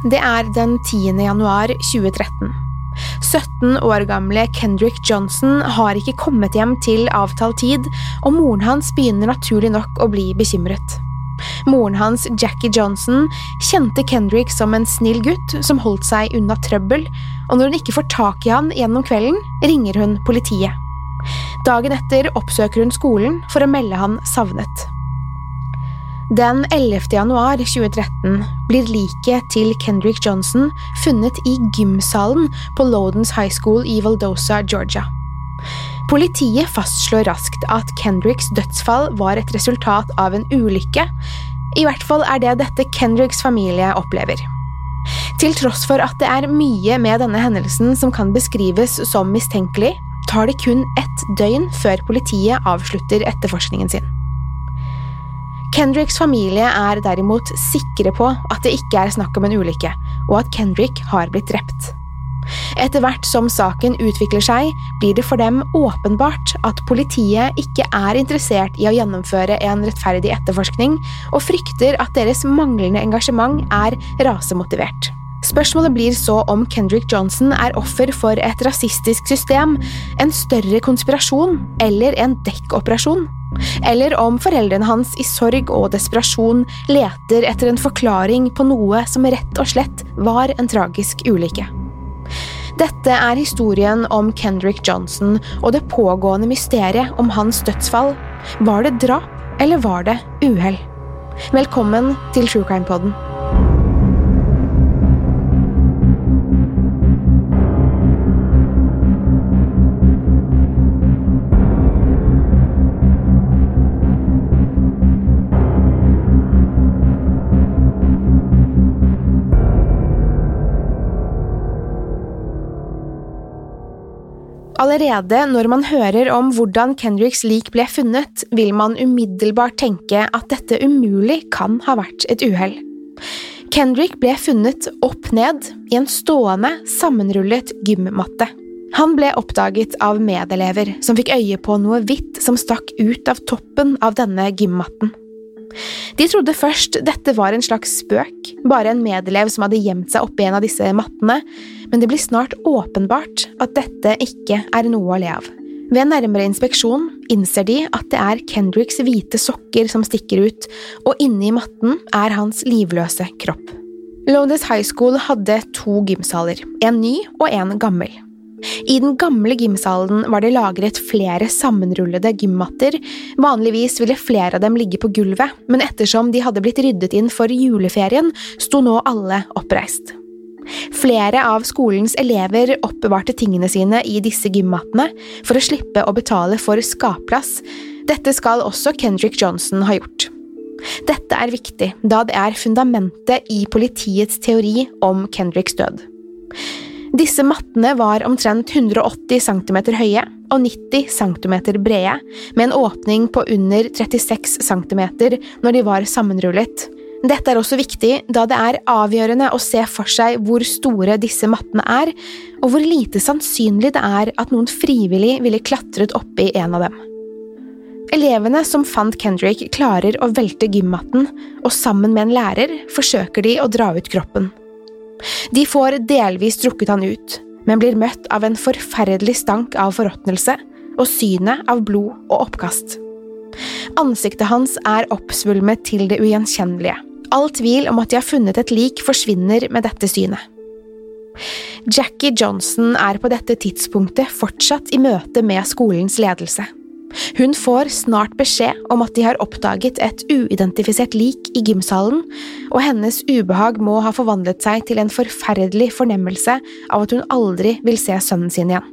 Det er den 10. januar 2013. 17 år gamle Kendrick Johnson har ikke kommet hjem til avtalt tid, og moren hans begynner naturlig nok å bli bekymret. Moren hans, Jackie Johnson, kjente Kendrick som en snill gutt som holdt seg unna trøbbel, og når hun ikke får tak i han gjennom kvelden, ringer hun politiet. Dagen etter oppsøker hun skolen for å melde han savnet. Den 11. januar 2013 blir liket til Kendrick Johnson funnet i gymsalen på Lodens High School i Valdosa, Georgia. Politiet fastslår raskt at Kendricks dødsfall var et resultat av en ulykke. I hvert fall er det dette Kendricks familie opplever. Til tross for at det er mye med denne hendelsen som kan beskrives som mistenkelig, tar det kun ett døgn før politiet avslutter etterforskningen sin. Kendricks familie er derimot sikre på at det ikke er snakk om en ulykke, og at Kendrick har blitt drept. Etter hvert som saken utvikler seg, blir det for dem åpenbart at politiet ikke er interessert i å gjennomføre en rettferdig etterforskning, og frykter at deres manglende engasjement er rasemotivert. Spørsmålet blir så om Kendrick Johnson er offer for et rasistisk system, en større konspirasjon eller en dekkoperasjon. Eller om foreldrene hans i sorg og desperasjon leter etter en forklaring på noe som rett og slett var en tragisk ulykke. Dette er historien om Kendrick Johnson og det pågående mysteriet om hans dødsfall. Var det drap, eller var det uhell? Velkommen til True Crime Podden. Allerede når man hører om hvordan Kendricks lik ble funnet, vil man umiddelbart tenke at dette umulig kan ha vært et uhell. Kendrick ble funnet opp ned i en stående, sammenrullet gymmatte. Han ble oppdaget av medelever som fikk øye på noe hvitt som stakk ut av toppen av denne gymmatten. De trodde først dette var en slags spøk, bare en medelev som hadde gjemt seg oppi en av disse mattene, men det blir snart åpenbart at dette ikke er noe å le av. Ved nærmere inspeksjon innser de at det er Kendricks hvite sokker som stikker ut, og inni matten er hans livløse kropp. Lowndes High School hadde to gymsaler, en ny og en gammel. I den gamle gymsalen var det lagret flere sammenrullede gymmatter, vanligvis ville flere av dem ligge på gulvet, men ettersom de hadde blitt ryddet inn for juleferien, sto nå alle oppreist. Flere av skolens elever oppbevarte tingene sine i disse gymmattene for å slippe å betale for skapplass. Dette skal også Kendrick Johnson ha gjort. Dette er viktig, da det er fundamentet i politiets teori om Kendricks død. Disse mattene var omtrent 180 cm høye og 90 cm brede, med en åpning på under 36 cm når de var sammenrullet. Dette er også viktig, da det er avgjørende å se for seg hvor store disse mattene er, og hvor lite sannsynlig det er at noen frivillig ville klatret oppi en av dem. Elevene som fant Kendrick, klarer å velte gymmatten, og sammen med en lærer forsøker de å dra ut kroppen. De får delvis trukket han ut, men blir møtt av en forferdelig stank av forråtnelse og synet av blod og oppkast. Ansiktet hans er oppsvulmet til det ugjenkjennelige. All tvil om at de har funnet et lik, forsvinner med dette synet. Jackie Johnson er på dette tidspunktet fortsatt i møte med skolens ledelse. Hun får snart beskjed om at de har oppdaget et uidentifisert lik i gymsalen, og hennes ubehag må ha forvandlet seg til en forferdelig fornemmelse av at hun aldri vil se sønnen sin igjen.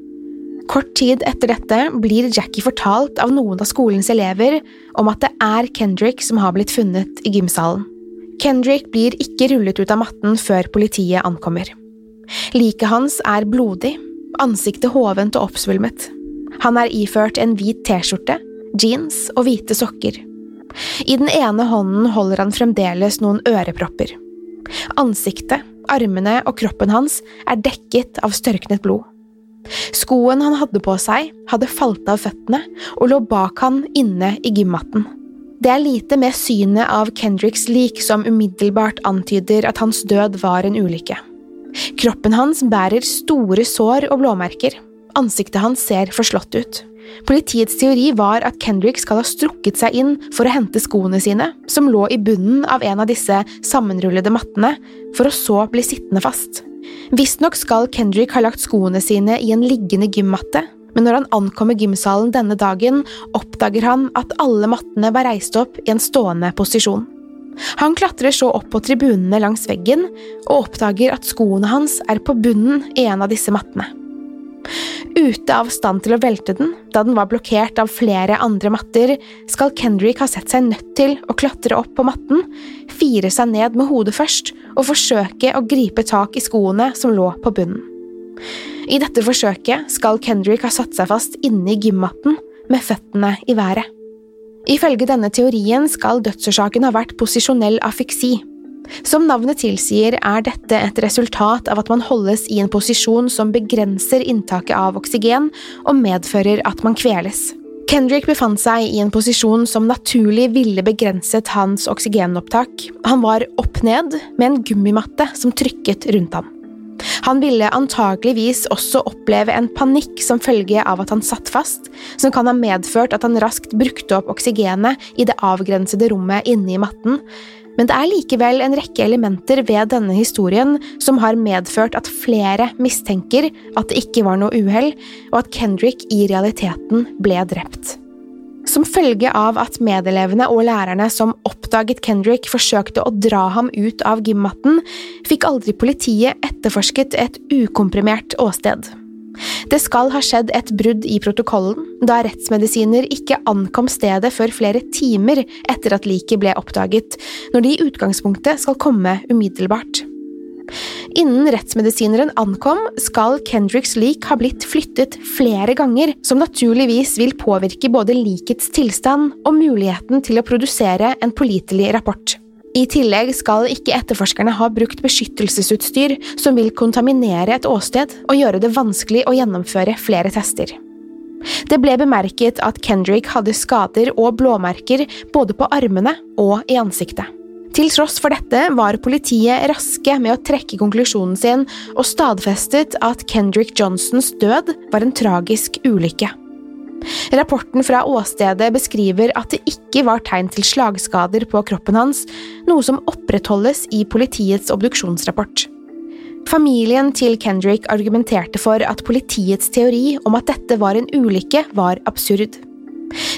Kort tid etter dette blir Jackie fortalt av noen av skolens elever om at det er Kendrick som har blitt funnet i gymsalen. Kendrick blir ikke rullet ut av matten før politiet ankommer. Liket hans er blodig, ansiktet hovent og oppsvulmet. Han er iført en hvit T-skjorte, jeans og hvite sokker. I den ene hånden holder han fremdeles noen ørepropper. Ansiktet, armene og kroppen hans er dekket av størknet blod. Skoen han hadde på seg, hadde falt av føttene og lå bak han inne i gymmatten. Det er lite med synet av Kendricks lik som umiddelbart antyder at hans død var en ulykke. Kroppen hans bærer store sår og blåmerker. Ansiktet hans ser forslått ut. Politiets teori var at Kendrick skal ha strukket seg inn for å hente skoene sine, som lå i bunnen av en av disse sammenrullede mattene, for å så bli sittende fast. Visstnok skal Kendrick ha lagt skoene sine i en liggende gymmatte, men når han ankommer gymsalen denne dagen, oppdager han at alle mattene var reist opp i en stående posisjon. Han klatrer så opp på tribunene langs veggen, og oppdager at skoene hans er på bunnen i en av disse mattene. Ute av stand til å velte den, da den var blokkert av flere andre matter, skal Kendrick ha sett seg nødt til å klatre opp på matten, fire seg ned med hodet først og forsøke å gripe tak i skoene som lå på bunnen. I dette forsøket skal Kendrick ha satt seg fast inne i gymmatten med føttene i været. Ifølge denne teorien skal dødsårsaken ha vært posisjonell afyksi, som navnet tilsier, er dette et resultat av at man holdes i en posisjon som begrenser inntaket av oksygen og medfører at man kveles. Kendrick befant seg i en posisjon som naturlig ville begrenset hans oksygenopptak. Han var opp ned med en gummimatte som trykket rundt ham. Han ville antageligvis også oppleve en panikk som følge av at han satt fast, som kan ha medført at han raskt brukte opp oksygenet i det avgrensede rommet inne i matten, men det er likevel en rekke elementer ved denne historien som har medført at flere mistenker at det ikke var noe uhell, og at Kendrick i realiteten ble drept. Som følge av at medelevene og lærerne som oppdaget Kendrick forsøkte å dra ham ut av gymmatten, fikk aldri politiet etterforsket et ukomprimert åsted. Det skal ha skjedd et brudd i protokollen, da rettsmedisiner ikke ankom stedet før flere timer etter at liket ble oppdaget, når de i utgangspunktet skal komme umiddelbart. Innen rettsmedisineren ankom, skal Kendricks lik ha blitt flyttet flere ganger, som naturligvis vil påvirke både likets tilstand og muligheten til å produsere en pålitelig rapport. I tillegg skal ikke etterforskerne ha brukt beskyttelsesutstyr som vil kontaminere et åsted og gjøre det vanskelig å gjennomføre flere tester. Det ble bemerket at Kendrick hadde skader og blåmerker både på armene og i ansiktet. Til tross for dette var politiet raske med å trekke konklusjonen sin og stadfestet at Kendrick Johnsons død var en tragisk ulykke. Rapporten fra åstedet beskriver at det ikke var tegn til slagskader på kroppen hans, noe som opprettholdes i politiets obduksjonsrapport. Familien til Kendrick argumenterte for at politiets teori om at dette var en ulykke, var absurd.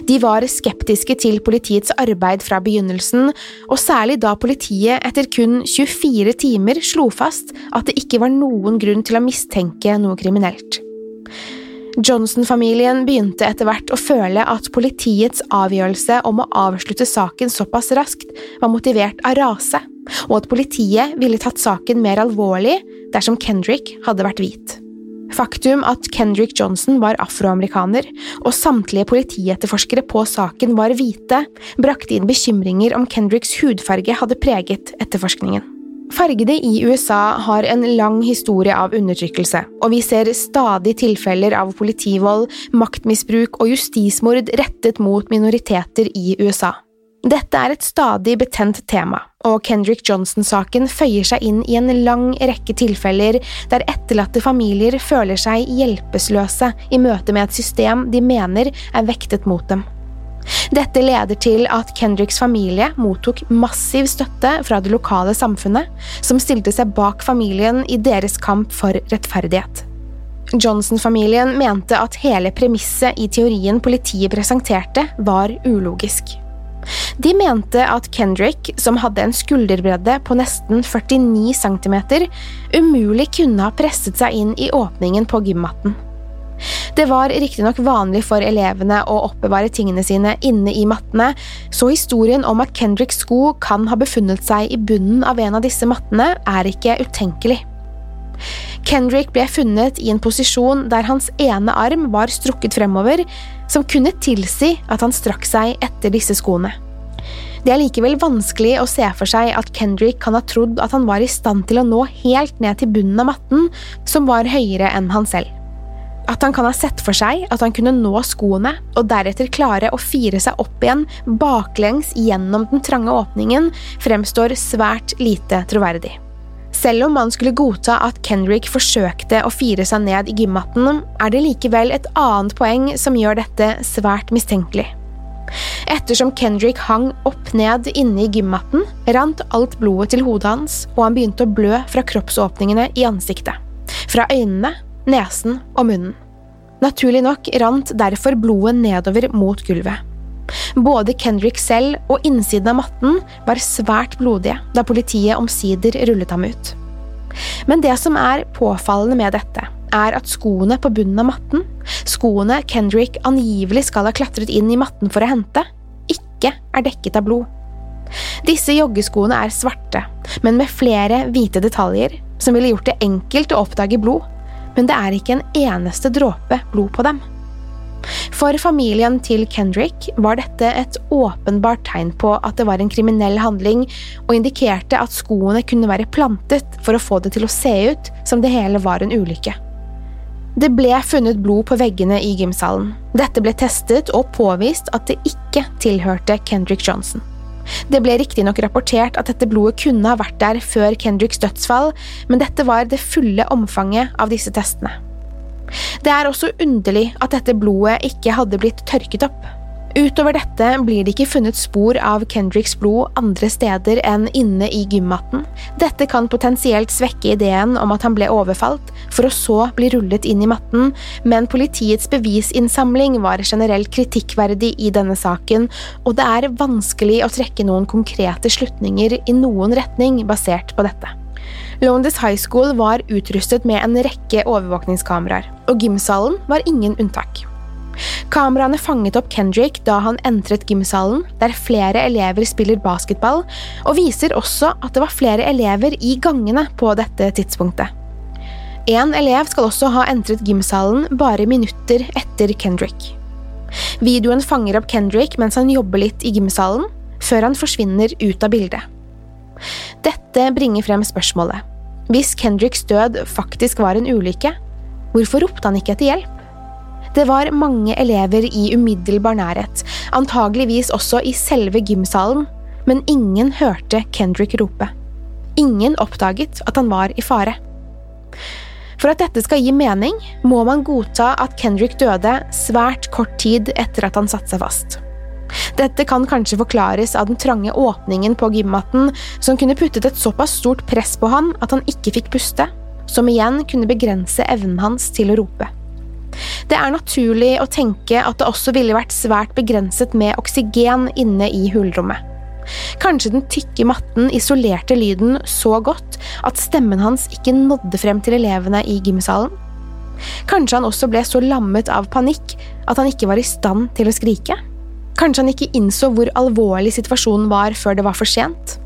De var skeptiske til politiets arbeid fra begynnelsen, og særlig da politiet etter kun 24 timer slo fast at det ikke var noen grunn til å mistenke noe kriminelt. Johnson-familien begynte etter hvert å føle at politiets avgjørelse om å avslutte saken såpass raskt var motivert av rase, og at politiet ville tatt saken mer alvorlig dersom Kendrick hadde vært hvit. Faktum at Kendrick Johnson var afroamerikaner, og samtlige politietterforskere på saken var hvite, brakte inn bekymringer om Kendricks hudfarge hadde preget etterforskningen. Fargede i USA har en lang historie av undertrykkelse, og vi ser stadig tilfeller av politivold, maktmisbruk og justismord rettet mot minoriteter i USA. Dette er et stadig betent tema, og Kendrick Johnson-saken føyer seg inn i en lang rekke tilfeller der etterlatte familier føler seg hjelpeløse i møte med et system de mener er vektet mot dem. Dette leder til at Kendricks familie mottok massiv støtte fra det lokale samfunnet, som stilte seg bak familien i deres kamp for rettferdighet. Johnson-familien mente at hele premisset i teorien politiet presenterte, var ulogisk. De mente at Kendrick, som hadde en skulderbredde på nesten 49 cm, umulig kunne ha presset seg inn i åpningen på gymmatten. Det var riktignok vanlig for elevene å oppbevare tingene sine inne i mattene, så historien om at Kendricks sko kan ha befunnet seg i bunnen av en av disse mattene, er ikke utenkelig. Kendrick ble funnet i en posisjon der hans ene arm var strukket fremover, som kunne tilsi at han strakk seg etter disse skoene. Det er likevel vanskelig å se for seg at Kendrick kan ha trodd at han var i stand til å nå helt ned til bunnen av matten, som var høyere enn han selv. At han kan ha sett for seg at han kunne nå skoene, og deretter klare å fire seg opp igjen baklengs gjennom den trange åpningen, fremstår svært lite troverdig. Selv om man skulle godta at Kendrick forsøkte å fire seg ned i gymmatten, er det likevel et annet poeng som gjør dette svært mistenkelig. Ettersom Kendrick hang opp ned inne i gymmatten, rant alt blodet til hodet hans, og han begynte å blø fra kroppsåpningene i ansiktet. Fra øynene nesen og munnen. Naturlig nok rant derfor blodet nedover mot gulvet. Både Kendrick selv og innsiden av matten var svært blodige da politiet omsider rullet ham ut. Men det som er påfallende med dette, er at skoene på bunnen av matten, skoene Kendrick angivelig skal ha klatret inn i matten for å hente, ikke er dekket av blod. Disse joggeskoene er svarte, men med flere hvite detaljer, som ville gjort det enkelt å oppdage blod, men det er ikke en eneste dråpe blod på dem. For familien til Kendrick var dette et åpenbart tegn på at det var en kriminell handling, og indikerte at skoene kunne være plantet for å få det til å se ut som det hele var en ulykke. Det ble funnet blod på veggene i gymsalen. Dette ble testet og påvist at det ikke tilhørte Kendrick Johnson. Det ble riktignok rapportert at dette blodet kunne ha vært der før Kendricks dødsfall, men dette var det fulle omfanget av disse testene. Det er også underlig at dette blodet ikke hadde blitt tørket opp. Utover dette blir det ikke funnet spor av Kendricks blod andre steder enn inne i gymmatten. Dette kan potensielt svekke ideen om at han ble overfalt, for å så bli rullet inn i matten, men politiets bevisinnsamling var generelt kritikkverdig i denne saken, og det er vanskelig å trekke noen konkrete slutninger i noen retning basert på dette. Lowndes High School var utrustet med en rekke overvåkningskameraer, og gymsalen var ingen unntak. Kameraene fanget opp Kendrick da han entret gymsalen, der flere elever spiller basketball, og viser også at det var flere elever i gangene på dette tidspunktet. En elev skal også ha entret gymsalen bare minutter etter Kendrick. Videoen fanger opp Kendrick mens han jobber litt i gymsalen, før han forsvinner ut av bildet. Dette bringer frem spørsmålet. Hvis Kendricks død faktisk var en ulykke, hvorfor ropte han ikke etter hjelp? Det var mange elever i umiddelbar nærhet, antageligvis også i selve gymsalen, men ingen hørte Kendrick rope. Ingen oppdaget at han var i fare. For at dette skal gi mening, må man godta at Kendrick døde svært kort tid etter at han satte seg fast. Dette kan kanskje forklares av den trange åpningen på gymmatten, som kunne puttet et såpass stort press på han at han ikke fikk puste, som igjen kunne begrense evnen hans til å rope. Det er naturlig å tenke at det også ville vært svært begrenset med oksygen inne i hulrommet. Kanskje den tykke matten isolerte lyden så godt at stemmen hans ikke nådde frem til elevene i gymsalen? Kanskje han også ble så lammet av panikk at han ikke var i stand til å skrike? Kanskje han ikke innså hvor alvorlig situasjonen var før det var for sent?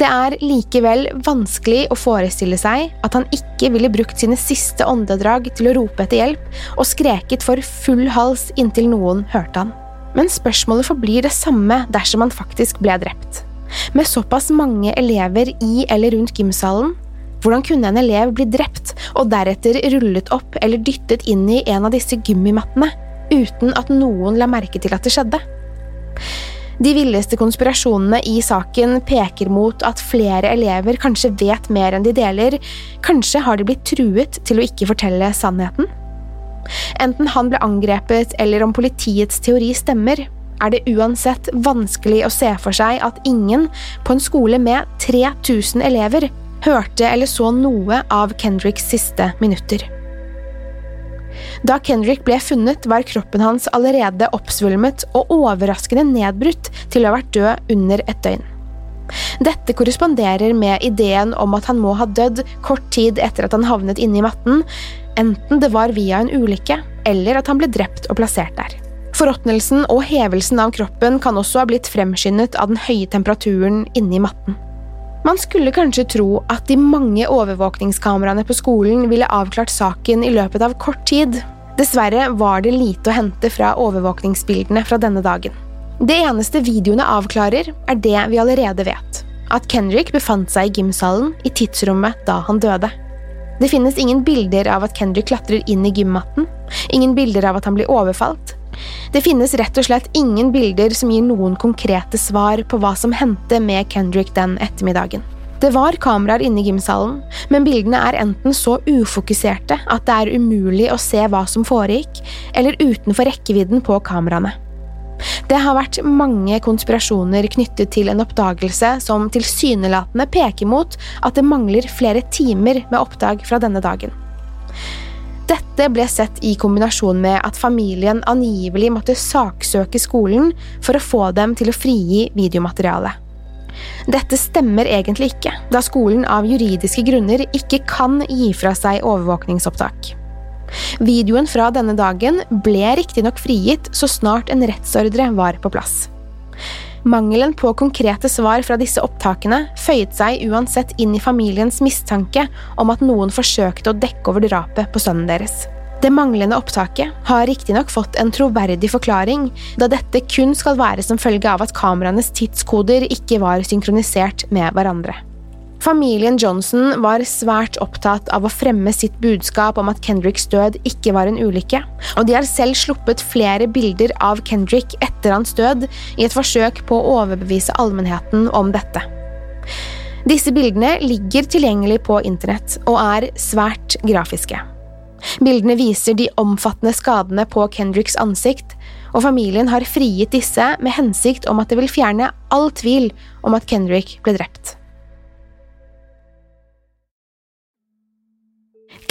Det er likevel vanskelig å forestille seg at han ikke ville brukt sine siste åndedrag til å rope etter hjelp, og skreket for full hals inntil noen hørte han. Men spørsmålet forblir det samme dersom han faktisk ble drept. Med såpass mange elever i eller rundt gymsalen, hvordan kunne en elev bli drept og deretter rullet opp eller dyttet inn i en av disse gummimattene uten at noen la merke til at det skjedde? De villeste konspirasjonene i saken peker mot at flere elever kanskje vet mer enn de deler, kanskje har de blitt truet til å ikke fortelle sannheten? Enten han ble angrepet eller om politiets teori stemmer, er det uansett vanskelig å se for seg at ingen på en skole med 3000 elever hørte eller så noe av Kendricks siste minutter. Da Kendrick ble funnet, var kroppen hans allerede oppsvulmet og overraskende nedbrutt til å ha vært død under et døgn. Dette korresponderer med ideen om at han må ha dødd kort tid etter at han havnet inne i matten, enten det var via en ulykke eller at han ble drept og plassert der. Forråtnelsen og hevelsen av kroppen kan også ha blitt fremskyndet av den høye temperaturen inne i matten. Man skulle kanskje tro at de mange overvåkningskameraene på skolen ville avklart saken i løpet av kort tid. Dessverre var det lite å hente fra overvåkningsbildene fra denne dagen. Det eneste videoene avklarer, er det vi allerede vet. At Kendrick befant seg i gymsalen i tidsrommet da han døde. Det finnes ingen bilder av at Kendrick klatrer inn i gymmatten, ingen bilder av at han blir overfalt, det finnes rett og slett ingen bilder som gir noen konkrete svar på hva som hendte med Kendrick den ettermiddagen. Det var kameraer inne i gymsalen, men bildene er enten så ufokuserte at det er umulig å se hva som foregikk, eller utenfor rekkevidden på kameraene. Det har vært mange konspirasjoner knyttet til en oppdagelse som tilsynelatende peker mot at det mangler flere timer med oppdag fra denne dagen. Dette ble sett i kombinasjon med at familien angivelig måtte saksøke skolen for å få dem til å frigi videomaterialet. Dette stemmer egentlig ikke, da skolen av juridiske grunner ikke kan gi fra seg overvåkningsopptak. Videoen fra denne dagen ble riktignok frigitt så snart en rettsordre var på plass. Mangelen på konkrete svar fra disse opptakene føyet seg uansett inn i familiens mistanke om at noen forsøkte å dekke over drapet på sønnen deres. Det manglende opptaket har riktignok fått en troverdig forklaring, da dette kun skal være som følge av at kameraenes tidskoder ikke var synkronisert med hverandre. Familien Johnson var svært opptatt av å fremme sitt budskap om at Kendricks død ikke var en ulykke, og de har selv sluppet flere bilder av Kendrick etter hans død i et forsøk på å overbevise allmennheten om dette. Disse bildene ligger tilgjengelig på internett og er svært grafiske. Bildene viser de omfattende skadene på Kendricks ansikt, og familien har frigitt disse med hensikt om at det vil fjerne all tvil om at Kendrick ble drept.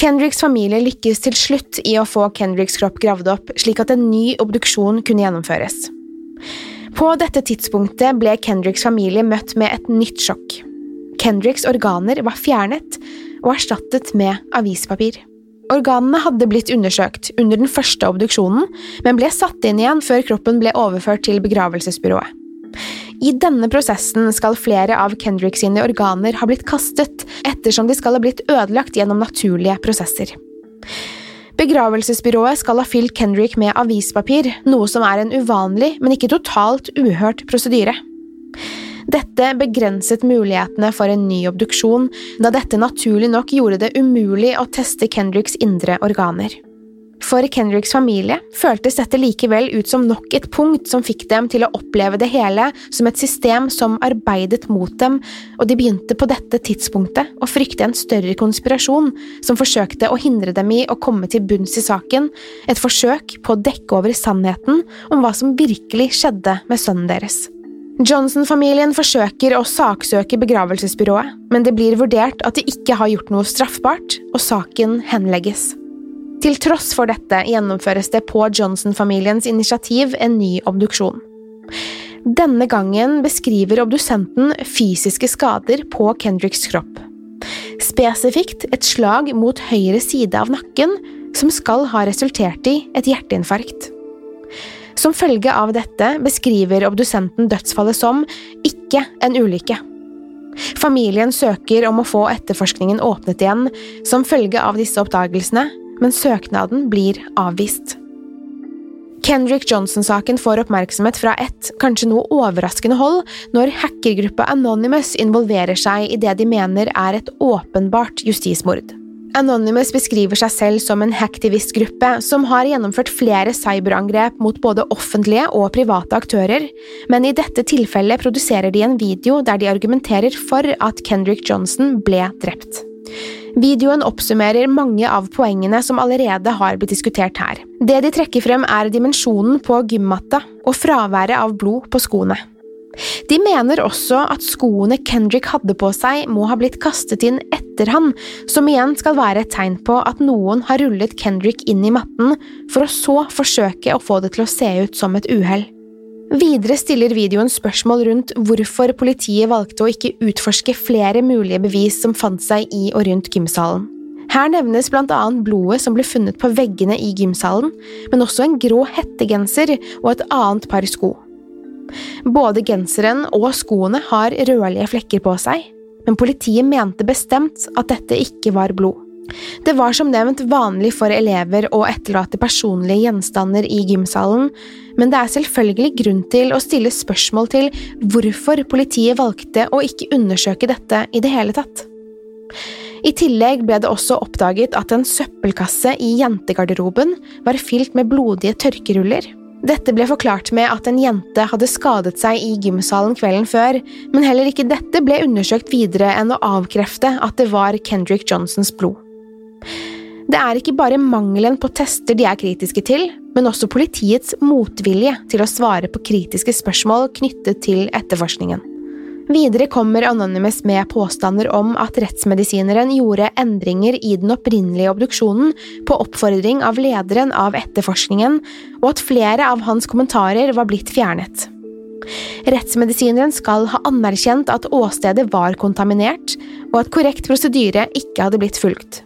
Kendricks familie lykkes til slutt i å få Kendricks kropp gravd opp, slik at en ny obduksjon kunne gjennomføres. På dette tidspunktet ble Kendricks familie møtt med et nytt sjokk. Kendricks organer var fjernet og erstattet med avispapir. Organene hadde blitt undersøkt under den første obduksjonen, men ble satt inn igjen før kroppen ble overført til begravelsesbyrået. I denne prosessen skal flere av Kendrick sine organer ha blitt kastet, ettersom de skal ha blitt ødelagt gjennom naturlige prosesser. Begravelsesbyrået skal ha fylt Kendrick med avispapir, noe som er en uvanlig, men ikke totalt uhørt prosedyre. Dette begrenset mulighetene for en ny obduksjon, da dette naturlig nok gjorde det umulig å teste Kendricks indre organer. For Kendricks familie føltes dette likevel ut som nok et punkt som fikk dem til å oppleve det hele som et system som arbeidet mot dem, og de begynte på dette tidspunktet å frykte en større konspirasjon som forsøkte å hindre dem i å komme til bunns i saken, et forsøk på å dekke over sannheten om hva som virkelig skjedde med sønnen deres. Johnson-familien forsøker å saksøke begravelsesbyrået, men det blir vurdert at de ikke har gjort noe straffbart, og saken henlegges. Til tross for dette gjennomføres det på Johnson-familiens initiativ en ny obduksjon. Denne gangen beskriver obdusenten fysiske skader på Kendricks kropp. Spesifikt et slag mot høyre side av nakken, som skal ha resultert i et hjerteinfarkt. Som følge av dette beskriver obdusenten dødsfallet som ikke en ulykke. Familien søker om å få etterforskningen åpnet igjen som følge av disse oppdagelsene, men søknaden blir avvist. Kendrick Johnson-saken får oppmerksomhet fra et, kanskje noe overraskende hold, når hackergruppa Anonymous involverer seg i det de mener er et åpenbart justismord. Anonymous beskriver seg selv som en hacktivistgruppe som har gjennomført flere cyberangrep mot både offentlige og private aktører, men i dette tilfellet produserer de en video der de argumenterer for at Kendrick Johnson ble drept. Videoen oppsummerer mange av poengene som allerede har blitt diskutert her. Det de trekker frem er dimensjonen på gymmatta og fraværet av blod på skoene. De mener også at skoene Kendrick hadde på seg må ha blitt kastet inn etter han, som igjen skal være et tegn på at noen har rullet Kendrick inn i matten, for å så forsøke å få det til å se ut som et uhell. Videre stiller videoen spørsmål rundt hvorfor politiet valgte å ikke utforske flere mulige bevis som fant seg i og rundt gymsalen. Her nevnes blant annet blodet som ble funnet på veggene i gymsalen, men også en grå hettegenser og et annet par sko. Både genseren og skoene har rødlige flekker på seg, men politiet mente bestemt at dette ikke var blod. Det var som nevnt vanlig for elever å etterlate personlige gjenstander i gymsalen, men det er selvfølgelig grunn til å stille spørsmål til hvorfor politiet valgte å ikke undersøke dette i det hele tatt. I tillegg ble det også oppdaget at en søppelkasse i jentegarderoben var fylt med blodige tørkeruller. Dette ble forklart med at en jente hadde skadet seg i gymsalen kvelden før, men heller ikke dette ble undersøkt videre enn å avkrefte at det var Kendrick Johnsons blod. Det er ikke bare mangelen på tester de er kritiske til, men også politiets motvilje til å svare på kritiske spørsmål knyttet til etterforskningen. Videre kommer Anonymous med påstander om at rettsmedisineren gjorde endringer i den opprinnelige obduksjonen på oppfordring av lederen av etterforskningen, og at flere av hans kommentarer var blitt fjernet. Rettsmedisineren skal ha anerkjent at åstedet var kontaminert, og at korrekt prosedyre ikke hadde blitt fulgt.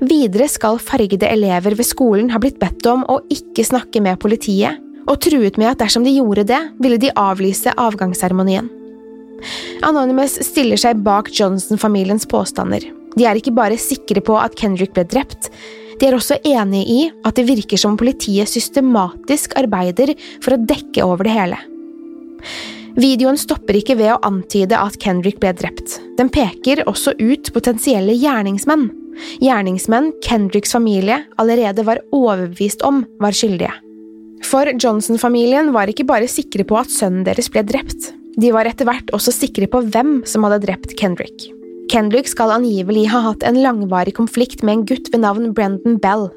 Videre skal fargede elever ved skolen ha blitt bedt om å ikke snakke med politiet, og truet med at dersom de gjorde det, ville de avlyse avgangsseremonien. Anonymous stiller seg bak Johnson-familiens påstander. De er ikke bare sikre på at Kendrick ble drept, de er også enig i at det virker som politiet systematisk arbeider for å dekke over det hele. Videoen stopper ikke ved å antyde at Kendrick ble drept. Den peker også ut potensielle gjerningsmenn gjerningsmenn Kendricks familie allerede var overbevist om var skyldige. For Johnson-familien var ikke bare sikre på at sønnen deres ble drept, de var etter hvert også sikre på hvem som hadde drept Kendrick. Kendrick skal angivelig ha hatt en langvarig konflikt med en gutt ved navn Brendan Bell.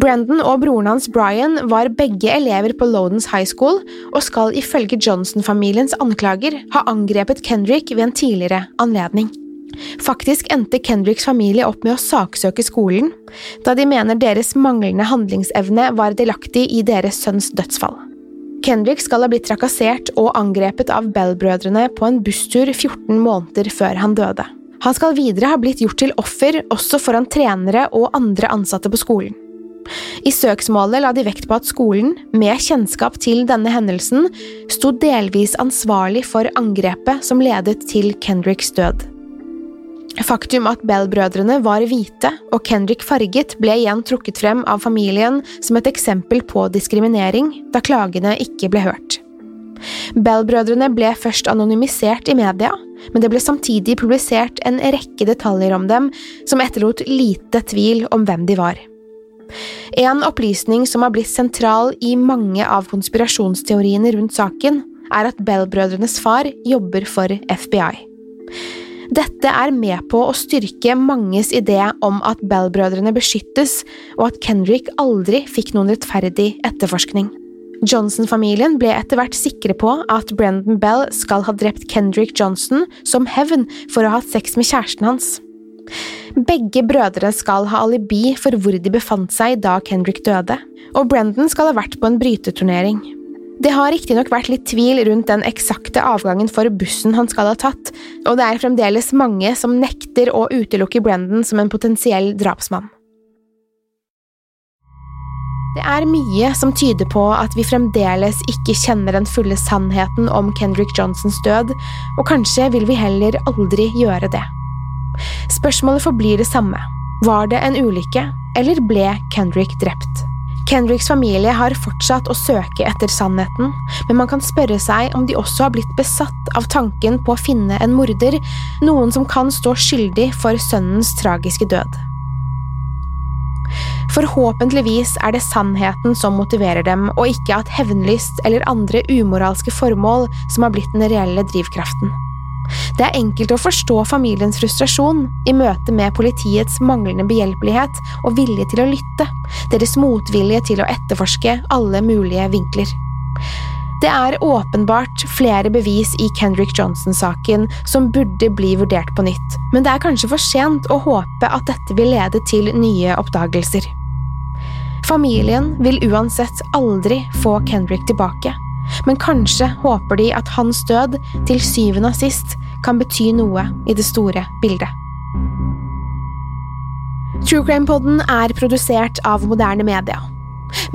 Brendan og broren hans Brian var begge elever på Lodens High School og skal ifølge Johnson-familiens anklager ha angrepet Kendrick ved en tidligere anledning. Faktisk endte Kendricks familie opp med å saksøke skolen, da de mener deres manglende handlingsevne var delaktig i deres sønns dødsfall. Kendrick skal ha blitt trakassert og angrepet av Bell-brødrene på en busstur 14 måneder før han døde. Han skal videre ha blitt gjort til offer også foran trenere og andre ansatte på skolen. I søksmålet la de vekt på at skolen, med kjennskap til denne hendelsen, sto delvis ansvarlig for angrepet som ledet til Kendricks død. Faktum at Bell-brødrene var hvite og Kendrick farget, ble igjen trukket frem av familien som et eksempel på diskriminering, da klagene ikke ble hørt. Bell-brødrene ble først anonymisert i media, men det ble samtidig publisert en rekke detaljer om dem som etterlot lite tvil om hvem de var. En opplysning som har blitt sentral i mange av konspirasjonsteoriene rundt saken, er at Bell-brødrenes far jobber for FBI. Dette er med på å styrke manges idé om at Bell-brødrene beskyttes, og at Kendrick aldri fikk noen rettferdig etterforskning. Johnson-familien ble etter hvert sikre på at Brendan Bell skal ha drept Kendrick Johnson som hevn for å ha hatt sex med kjæresten hans. Begge brødre skal ha alibi for hvor de befant seg da Kendrick døde, og Brendan skal ha vært på en bryteturnering. Det har riktignok vært litt tvil rundt den eksakte avgangen for bussen han skal ha tatt, og det er fremdeles mange som nekter å utelukke Brendan som en potensiell drapsmann. Det er mye som tyder på at vi fremdeles ikke kjenner den fulle sannheten om Kendrick Johnsons død, og kanskje vil vi heller aldri gjøre det. Spørsmålet forblir det samme. Var det en ulykke, eller ble Kendrick drept? Kendricks familie har fortsatt å søke etter sannheten, men man kan spørre seg om de også har blitt besatt av tanken på å finne en morder, noen som kan stå skyldig for sønnens tragiske død. Forhåpentligvis er det sannheten som motiverer dem, og ikke at hevnlyst eller andre umoralske formål som har blitt den reelle drivkraften. Det er enkelt å forstå familiens frustrasjon i møte med politiets manglende behjelpelighet og vilje til å lytte, deres motvilje til å etterforske alle mulige vinkler. Det er åpenbart flere bevis i Kendrick Johnson-saken som burde bli vurdert på nytt, men det er kanskje for sent å håpe at dette vil lede til nye oppdagelser. Familien vil uansett aldri få Kendrick tilbake, men kanskje håper de at hans død til syvende og sist kan bety noe i det store bildet. True Crime-poden er produsert av moderne media.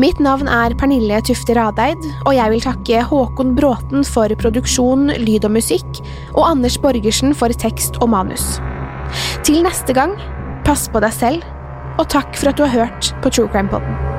Mitt navn er Pernille Tufte Radeid, og jeg vil takke Håkon Bråten for produksjon, lyd og musikk, og Anders Borgersen for tekst og manus. Til neste gang, pass på deg selv, og takk for at du har hørt på True Crime-poden.